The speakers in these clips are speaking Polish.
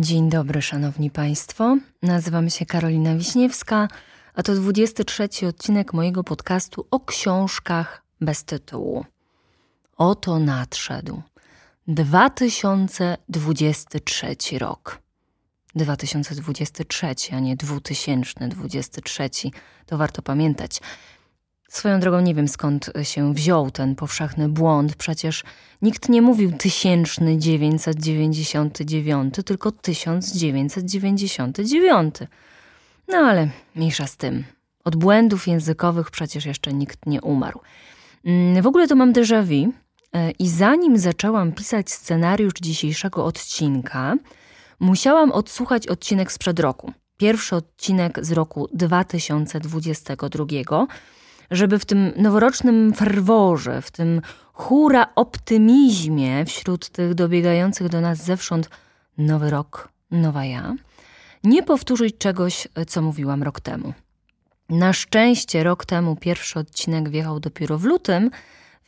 Dzień dobry, szanowni państwo. Nazywam się Karolina Wiśniewska, a to 23 odcinek mojego podcastu o książkach bez tytułu. Oto nadszedł 2023 rok. 2023, a nie 2023, to warto pamiętać. Swoją drogą nie wiem skąd się wziął ten powszechny błąd. Przecież nikt nie mówił 1999, tylko 1999. No ale mniejsza z tym. Od błędów językowych przecież jeszcze nikt nie umarł. Mm, w ogóle to mam déjà vu e, i zanim zaczęłam pisać scenariusz dzisiejszego odcinka, musiałam odsłuchać odcinek sprzed roku. Pierwszy odcinek z roku 2022 żeby w tym noworocznym ferworze, w tym hura optymizmie wśród tych dobiegających do nas zewsząd nowy rok, nowa ja, nie powtórzyć czegoś, co mówiłam rok temu. Na szczęście rok temu pierwszy odcinek wjechał dopiero w lutym,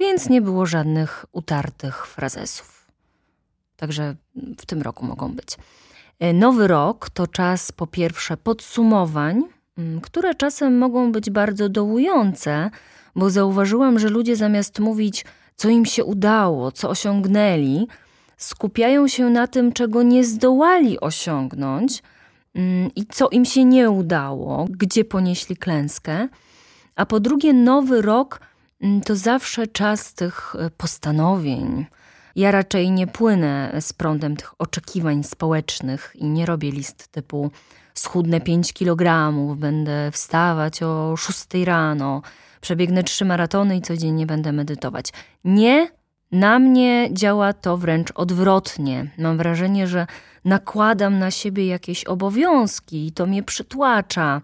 więc nie było żadnych utartych frazesów. Także w tym roku mogą być. Nowy rok to czas po pierwsze podsumowań, które czasem mogą być bardzo dołujące, bo zauważyłam, że ludzie zamiast mówić, co im się udało, co osiągnęli, skupiają się na tym, czego nie zdołali osiągnąć mm, i co im się nie udało, gdzie ponieśli klęskę. A po drugie, nowy rok mm, to zawsze czas tych e, postanowień. Ja raczej nie płynę z prądem tych oczekiwań społecznych i nie robię list typu schudnę 5 kilogramów, będę wstawać o 6 rano, przebiegnę trzy maratony i codziennie będę medytować. Nie, na mnie działa to wręcz odwrotnie. Mam wrażenie, że nakładam na siebie jakieś obowiązki i to mnie przytłacza.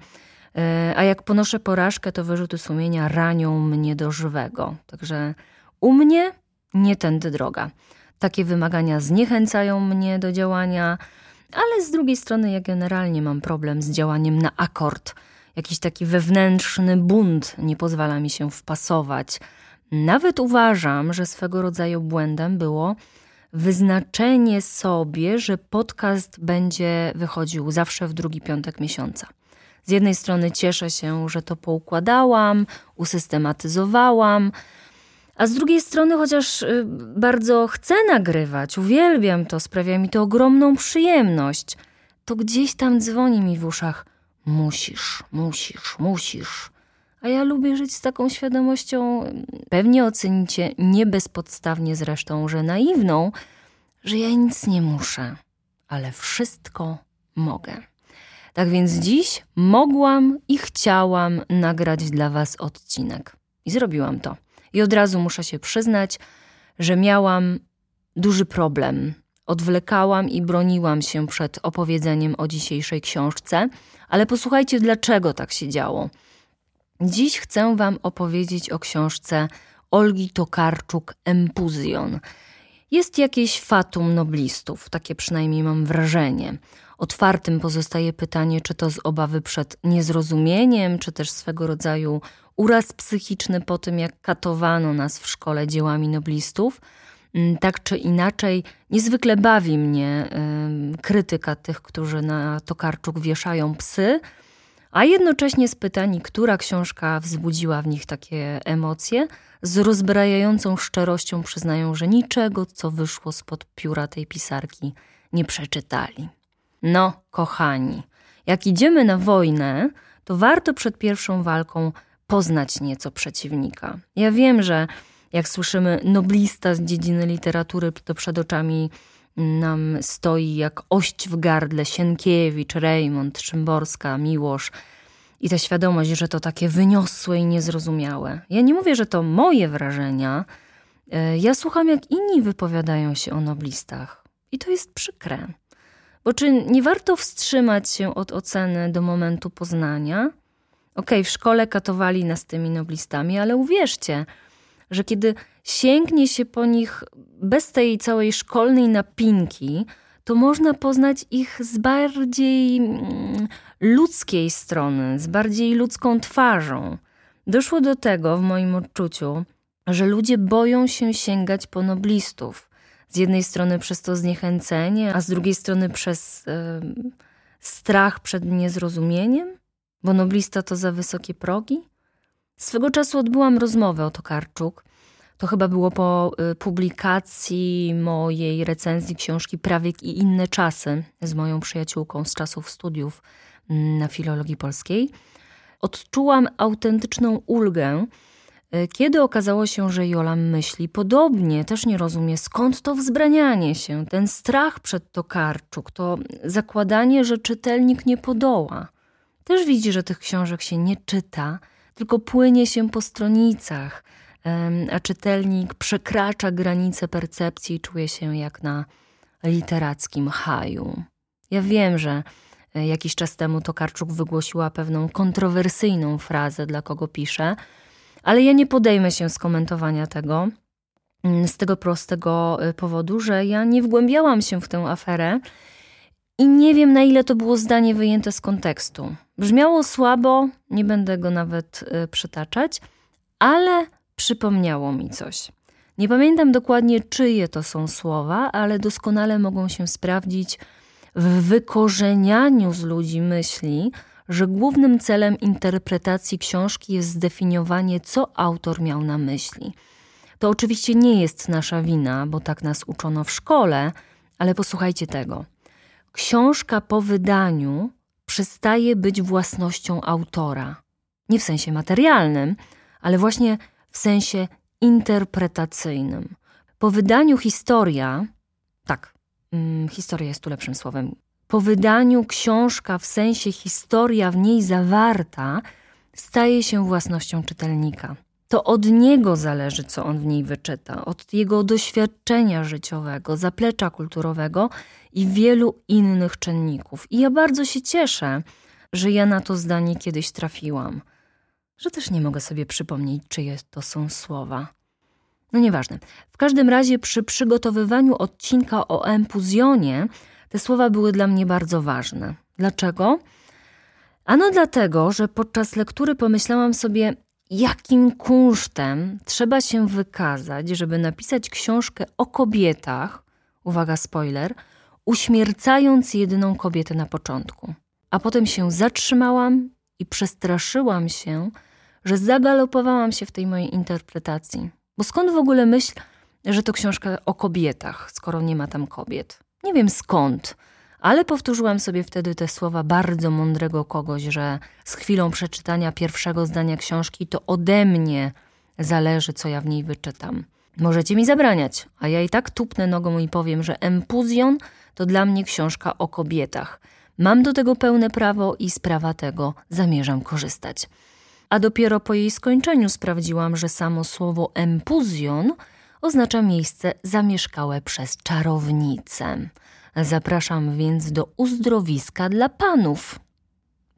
E, a jak ponoszę porażkę, to wyrzuty sumienia ranią mnie do żywego. Także u mnie nie tędy droga. Takie wymagania zniechęcają mnie do działania, ale z drugiej strony ja generalnie mam problem z działaniem na akord. Jakiś taki wewnętrzny bunt nie pozwala mi się wpasować. Nawet uważam, że swego rodzaju błędem było wyznaczenie sobie, że podcast będzie wychodził zawsze w drugi piątek miesiąca. Z jednej strony cieszę się, że to poukładałam, usystematyzowałam, a z drugiej strony, chociaż y, bardzo chcę nagrywać, uwielbiam to, sprawia mi to ogromną przyjemność, to gdzieś tam dzwoni mi w uszach: musisz, musisz, musisz. A ja lubię żyć z taką świadomością, pewnie ocenicie nie bezpodstawnie zresztą, że naiwną, że ja nic nie muszę, ale wszystko mogę. Tak więc dziś mogłam i chciałam nagrać dla Was odcinek. I zrobiłam to. I od razu muszę się przyznać, że miałam duży problem. Odwlekałam i broniłam się przed opowiedzeniem o dzisiejszej książce, ale posłuchajcie, dlaczego tak się działo. Dziś chcę Wam opowiedzieć o książce Olgi Tokarczuk Empuzjon. Jest jakieś fatum noblistów, takie przynajmniej mam wrażenie. Otwartym pozostaje pytanie, czy to z obawy przed niezrozumieniem, czy też swego rodzaju uraz psychiczny po tym, jak katowano nas w szkole dziełami noblistów. Mm, tak czy inaczej, niezwykle bawi mnie krytyka tych, którzy na Tokarczuk wieszają psy, a jednocześnie z pytani, która książka wzbudziła w nich takie emocje, z rozbrajającą szczerością przyznają, że niczego, co wyszło spod pióra tej pisarki, nie przeczytali. No, kochani, jak idziemy na wojnę, to warto przed pierwszą walką poznać nieco przeciwnika. Ja wiem, że jak słyszymy noblista z dziedziny literatury, to przed oczami nam stoi jak ość w gardle Sienkiewicz, Rejmont, Szymborska, Miłosz i ta świadomość, że to takie wyniosłe i niezrozumiałe. Ja nie mówię, że to moje wrażenia. E, ja słucham, jak inni wypowiadają się o noblistach i to jest przykre. Bo czy nie warto wstrzymać się od oceny do momentu poznania? Okej, okay, w szkole katowali nas tymi noblistami, ale uwierzcie, że kiedy sięgnie się po nich bez tej całej szkolnej napinki, to można poznać ich z bardziej mm, ludzkiej strony, z bardziej ludzką twarzą. Doszło do tego w moim odczuciu, że ludzie boją się sięgać po noblistów Z jednej strony przez to zniechęcenie, a z drugiej strony przez yy, strach przed niezrozumieniem, bo noblista to za wysokie progi. Swego czasu odbyłam rozmowę o Tokarczuk. To chyba było po y, publikacji mojej recenzji książki Prawiek i inne czasy z moją przyjaciółką z czasów studiów mm, na filologii polskiej. Odczułam autentyczną ulgę, y, kiedy okazało się, że Jola myśli podobnie, też nie rozumie skąd to wzbranianie się, ten strach przed Tokarczuk, to zakładanie, że czytelnik nie podoła. Też widzi, że tych książek się nie czyta, tylko płynie się po stronicach, a czytelnik przekracza granice percepcji i czuje się jak na literackim haju. Ja wiem, że e, jakiś czas temu Tokarczuk wygłosiła pewną kontrowersyjną frazę, dla kogo pisze, ale ja nie podejmę się skomentowania tego mm, z tego prostego e, powodu, że ja nie wgłębiałam się w tę aferę i nie wiem, na ile to było zdanie wyjęte z kontekstu. Brzmiało słabo, nie będę go nawet y, przytaczać, ale przypomniało mi coś. Nie pamiętam dokładnie, czyje to są słowa, ale doskonale mogą się sprawdzić w wykorzenianiu z ludzi myśli, że głównym celem interpretacji książki jest zdefiniowanie, co autor miał na myśli. To oczywiście nie jest nasza wina, bo tak nas uczono w szkole, ale posłuchajcie tego. Książka po wydaniu przestaje być własnością autora. Nie w sensie materialnym, ale właśnie w sensie interpretacyjnym. Po wydaniu historia, tak, hmm, historia jest tu lepszym słowem. Po wydaniu książka w sensie historia w niej zawarta staje się własnością czytelnika. To od niego zależy, co on w niej wyczyta, od jego doświadczenia życiowego, zaplecza kulturowego i wielu innych czynników. I ja bardzo się cieszę, że ja na to zdanie kiedyś trafiłam, że też nie mogę sobie przypomnieć, czyje to są słowa. No nieważne. W każdym razie przy przygotowywaniu odcinka o empuzjonie te słowa były dla mnie bardzo ważne. Dlaczego? Ano dlatego, że podczas lektury pomyślałam sobie, jakim kunsztem trzeba się wykazać, żeby napisać książkę o kobietach, uwaga, spoiler, uśmiercając jedyną kobietę na początku. A potem się zatrzymałam i przestraszyłam się, że zagalopowałam się w tej mojej interpretacji. Bo skąd w ogóle myśl, że to książka o kobietach, skoro nie ma tam kobiet? Nie wiem skąd, ale powtórzyłam sobie wtedy te słowa bardzo mądrego kogoś, że z chwilą przeczytania pierwszego zdania książki to ode mnie zależy, co ja w niej wyczytam. Możecie mi zabraniać, a ja i tak tupnę nogą i powiem, że Empuzjon to dla mnie książka o kobietach. Mam do tego pełne prawo i z prawa tego zamierzam korzystać. A dopiero po jej skończeniu sprawdziłam, że samo słowo empuzjon oznacza miejsce zamieszkałe przez czarownicę. Zapraszam więc do uzdrowiska dla panów.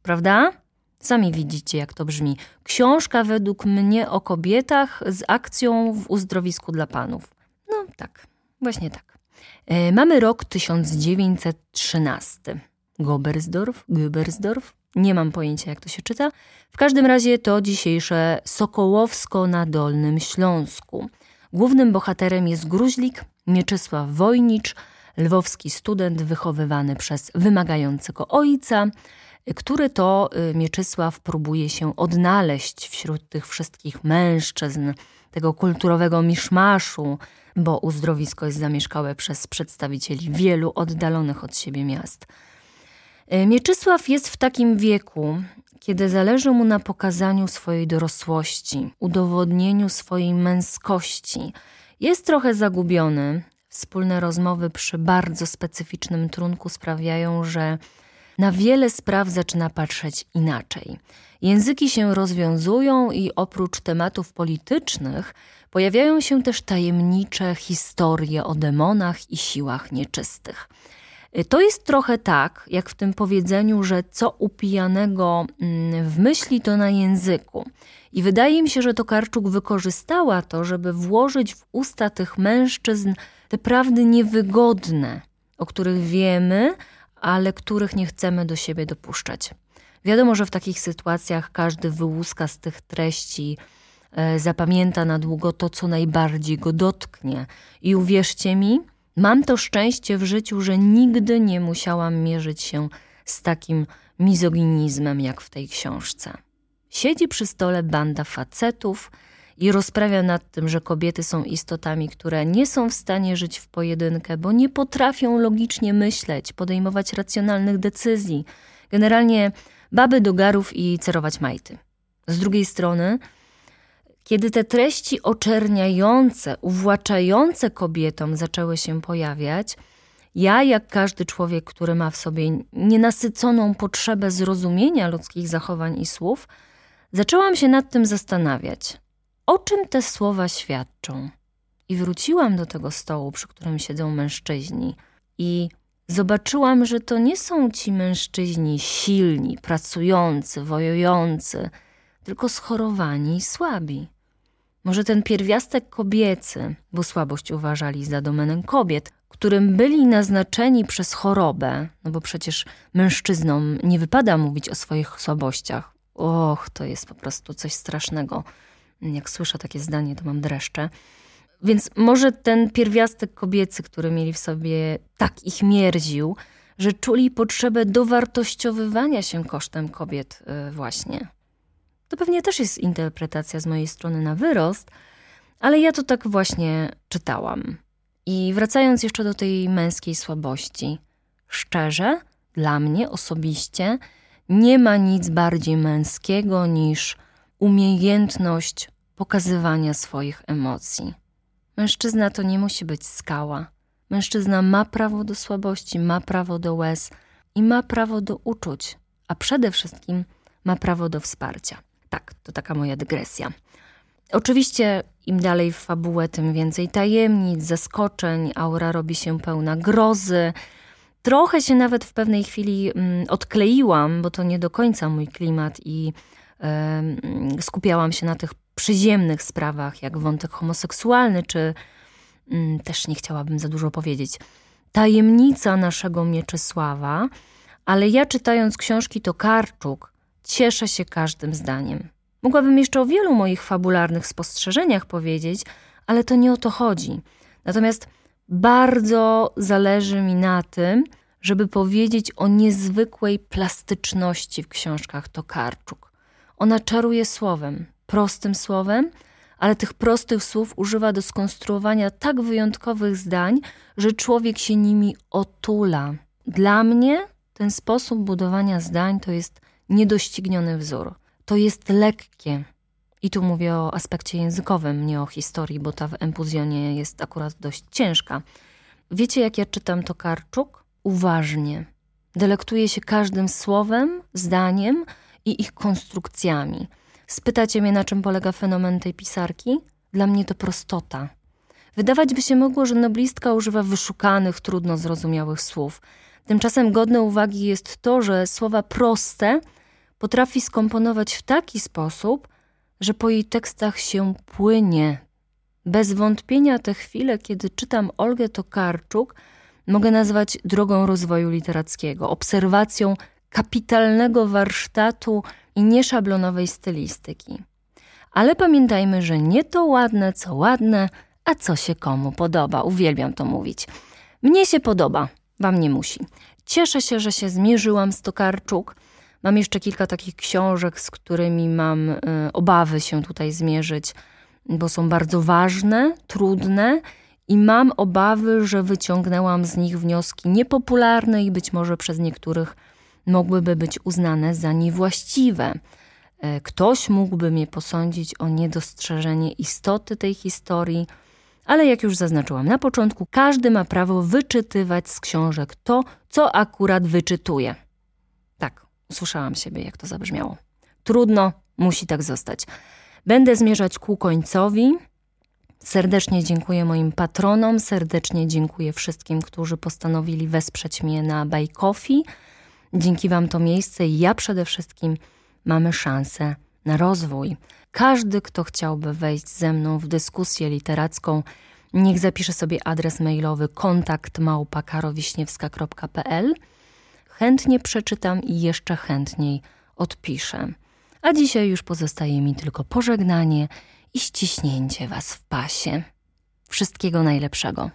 Prawda? Sami widzicie, jak to brzmi. Książka według mnie o kobietach z akcją w uzdrowisku dla panów. No tak, właśnie tak. E, mamy rok 1913. Gobersdorf, Göbersdorf, nie mam pojęcia jak to się czyta. W każdym razie to dzisiejsze Sokołowsko na Dolnym Śląsku. Głównym bohaterem jest gruźlik Mieczysław Wojnicz, lwowski student wychowywany przez wymagającego ojca, który to y, Mieczysław próbuje się odnaleźć wśród tych wszystkich mężczyzn, tego kulturowego miszmaszu, bo uzdrowisko jest zamieszkałe przez przedstawicieli wielu oddalonych od siebie miast. Y, Mieczysław jest w takim wieku, kiedy zależy mu na pokazaniu swojej dorosłości, udowodnieniu swojej męskości. Jest trochę zagubiony, Wspólne rozmowy przy bardzo specyficznym trunku sprawiają, że na wiele spraw zaczyna patrzeć inaczej. Języki się rozwiązują i oprócz tematów politycznych pojawiają się też tajemnicze historie o demonach i siłach nieczystych. To jest trochę tak, jak w tym powiedzeniu, że co upijanego mm, w myśli, to na języku. I wydaje mi się, że Tokarczuk wykorzystała to, żeby włożyć w usta tych mężczyzn te prawdy niewygodne, o których wiemy, ale których nie chcemy do siebie dopuszczać. Wiadomo, że w takich sytuacjach każdy wyłuska z tych treści, e, zapamięta na długo to, co najbardziej go dotknie. I uwierzcie mi, Mam to szczęście w życiu, że nigdy nie musiałam mierzyć się z takim mizoginizmem jak w tej książce. Siedzi przy stole banda facetów i rozprawia nad tym, że kobiety są istotami, które nie są w stanie żyć w pojedynkę, bo nie potrafią logicznie myśleć, podejmować racjonalnych decyzji. Generalnie baby do garów i cerować majty. Z drugiej strony, kiedy te treści oczerniające, uwłaczające kobietom zaczęły się pojawiać, ja, jak każdy człowiek, który ma w sobie nienasyconą potrzebę zrozumienia ludzkich zachowań i słów, zaczęłam się nad tym zastanawiać, o czym te słowa świadczą. I wróciłam do tego stołu, przy którym siedzą mężczyźni, i zobaczyłam, że to nie są ci mężczyźni silni, pracujący, wojujący, tylko schorowani i słabi. Może ten pierwiastek kobiecy, bo słabość uważali za domenę kobiet, którym byli naznaczeni przez chorobę, no bo przecież mężczyznom nie wypada mówić o swoich słabościach. Och, to jest po prostu coś strasznego. Jak słyszę takie zdanie, to mam dreszcze. Więc może ten pierwiastek kobiecy, który mieli w sobie, tak ich mierził, że czuli potrzebę dowartościowywania się kosztem kobiet, y, właśnie. To pewnie też jest interpretacja z mojej strony na wyrost, ale ja to tak właśnie czytałam. I wracając jeszcze do tej męskiej słabości, szczerze, dla mnie osobiście, nie ma nic bardziej męskiego niż umiejętność pokazywania swoich emocji. Mężczyzna to nie musi być skała. Mężczyzna ma prawo do słabości, ma prawo do łez i ma prawo do uczuć, a przede wszystkim ma prawo do wsparcia. Tak, to taka moja dygresja. Oczywiście im dalej w fabułę, tym więcej tajemnic, zaskoczeń, aura robi się pełna grozy. Trochę się nawet w pewnej chwili mm, odkleiłam, bo to nie do końca mój klimat i skupiałam się na tych przyziemnych sprawach, jak wątek homoseksualny, czy y, też nie chciałabym za dużo powiedzieć. Tajemnica naszego Mieczysława, ale ja czytając książki to Karczuk cieszę się każdym zdaniem. Mogłabym jeszcze o wielu moich fabularnych spostrzeżeniach powiedzieć, ale to nie o to chodzi. Natomiast bardzo zależy mi na tym, żeby powiedzieć o niezwykłej plastyczności w książkach Tokarczuk. Ona czaruje słowem, prostym słowem, ale tych prostych słów używa do skonstruowania tak wyjątkowych zdań, że człowiek się nimi otula. Dla mnie ten sposób budowania zdań to jest niedościgniony wzór to jest lekkie. I tu mówię o aspekcie językowym, nie o historii, bo ta w Empuzjonie jest akurat dość ciężka. Wiecie, jak ja czytam to Karczuk? Uważnie. Delektuję się każdym słowem, zdaniem i ich konstrukcjami. Spytacie mnie, na czym polega fenomen tej pisarki? Dla mnie to prostota. Wydawać by się mogło, że noblistka używa wyszukanych, trudno zrozumiałych słów. Tymczasem godne uwagi jest to, że słowa proste – potrafi skomponować w taki sposób, że po jej tekstach się płynie. Bez wątpienia te chwile, kiedy czytam Olgę Tokarczuk, mogę nazwać drogą rozwoju literackiego, obserwacją kapitalnego warsztatu i nieszablonowej stylistyki. Ale pamiętajmy, że nie to ładne, co ładne, a co się komu podoba. Uwielbiam to mówić. Mnie się podoba, wam nie musi. Cieszę się, że się zmierzyłam z Tokarczuk – Mam jeszcze kilka takich książek, z którymi mam e, obawy się tutaj zmierzyć, bo są bardzo ważne, trudne i mam obawy, że wyciągnęłam z nich wnioski niepopularne i być może przez niektórych mogłyby być uznane za niewłaściwe. E, ktoś mógłby mnie posądzić o niedostrzeżenie istoty tej historii, ale jak już zaznaczyłam na początku, każdy ma prawo wyczytywać z książek to, co akurat wyczytuje. Tak, Usłyszałam siebie, jak to zabrzmiało. Trudno, musi tak zostać. Będę zmierzać ku końcowi. Serdecznie dziękuję moim patronom, serdecznie dziękuję wszystkim, którzy postanowili wesprzeć mnie na Buy Coffee. Dzięki Wam to miejsce i ja przede wszystkim mamy szansę na rozwój. Każdy, kto chciałby wejść ze mną w dyskusję literacką, niech zapisze sobie adres mailowy kontakt małpa.karowiśniewska.pl chętnie przeczytam i jeszcze chętniej odpiszę. A dzisiaj już pozostaje mi tylko pożegnanie i ściśnięcie Was w pasie. Wszystkiego najlepszego.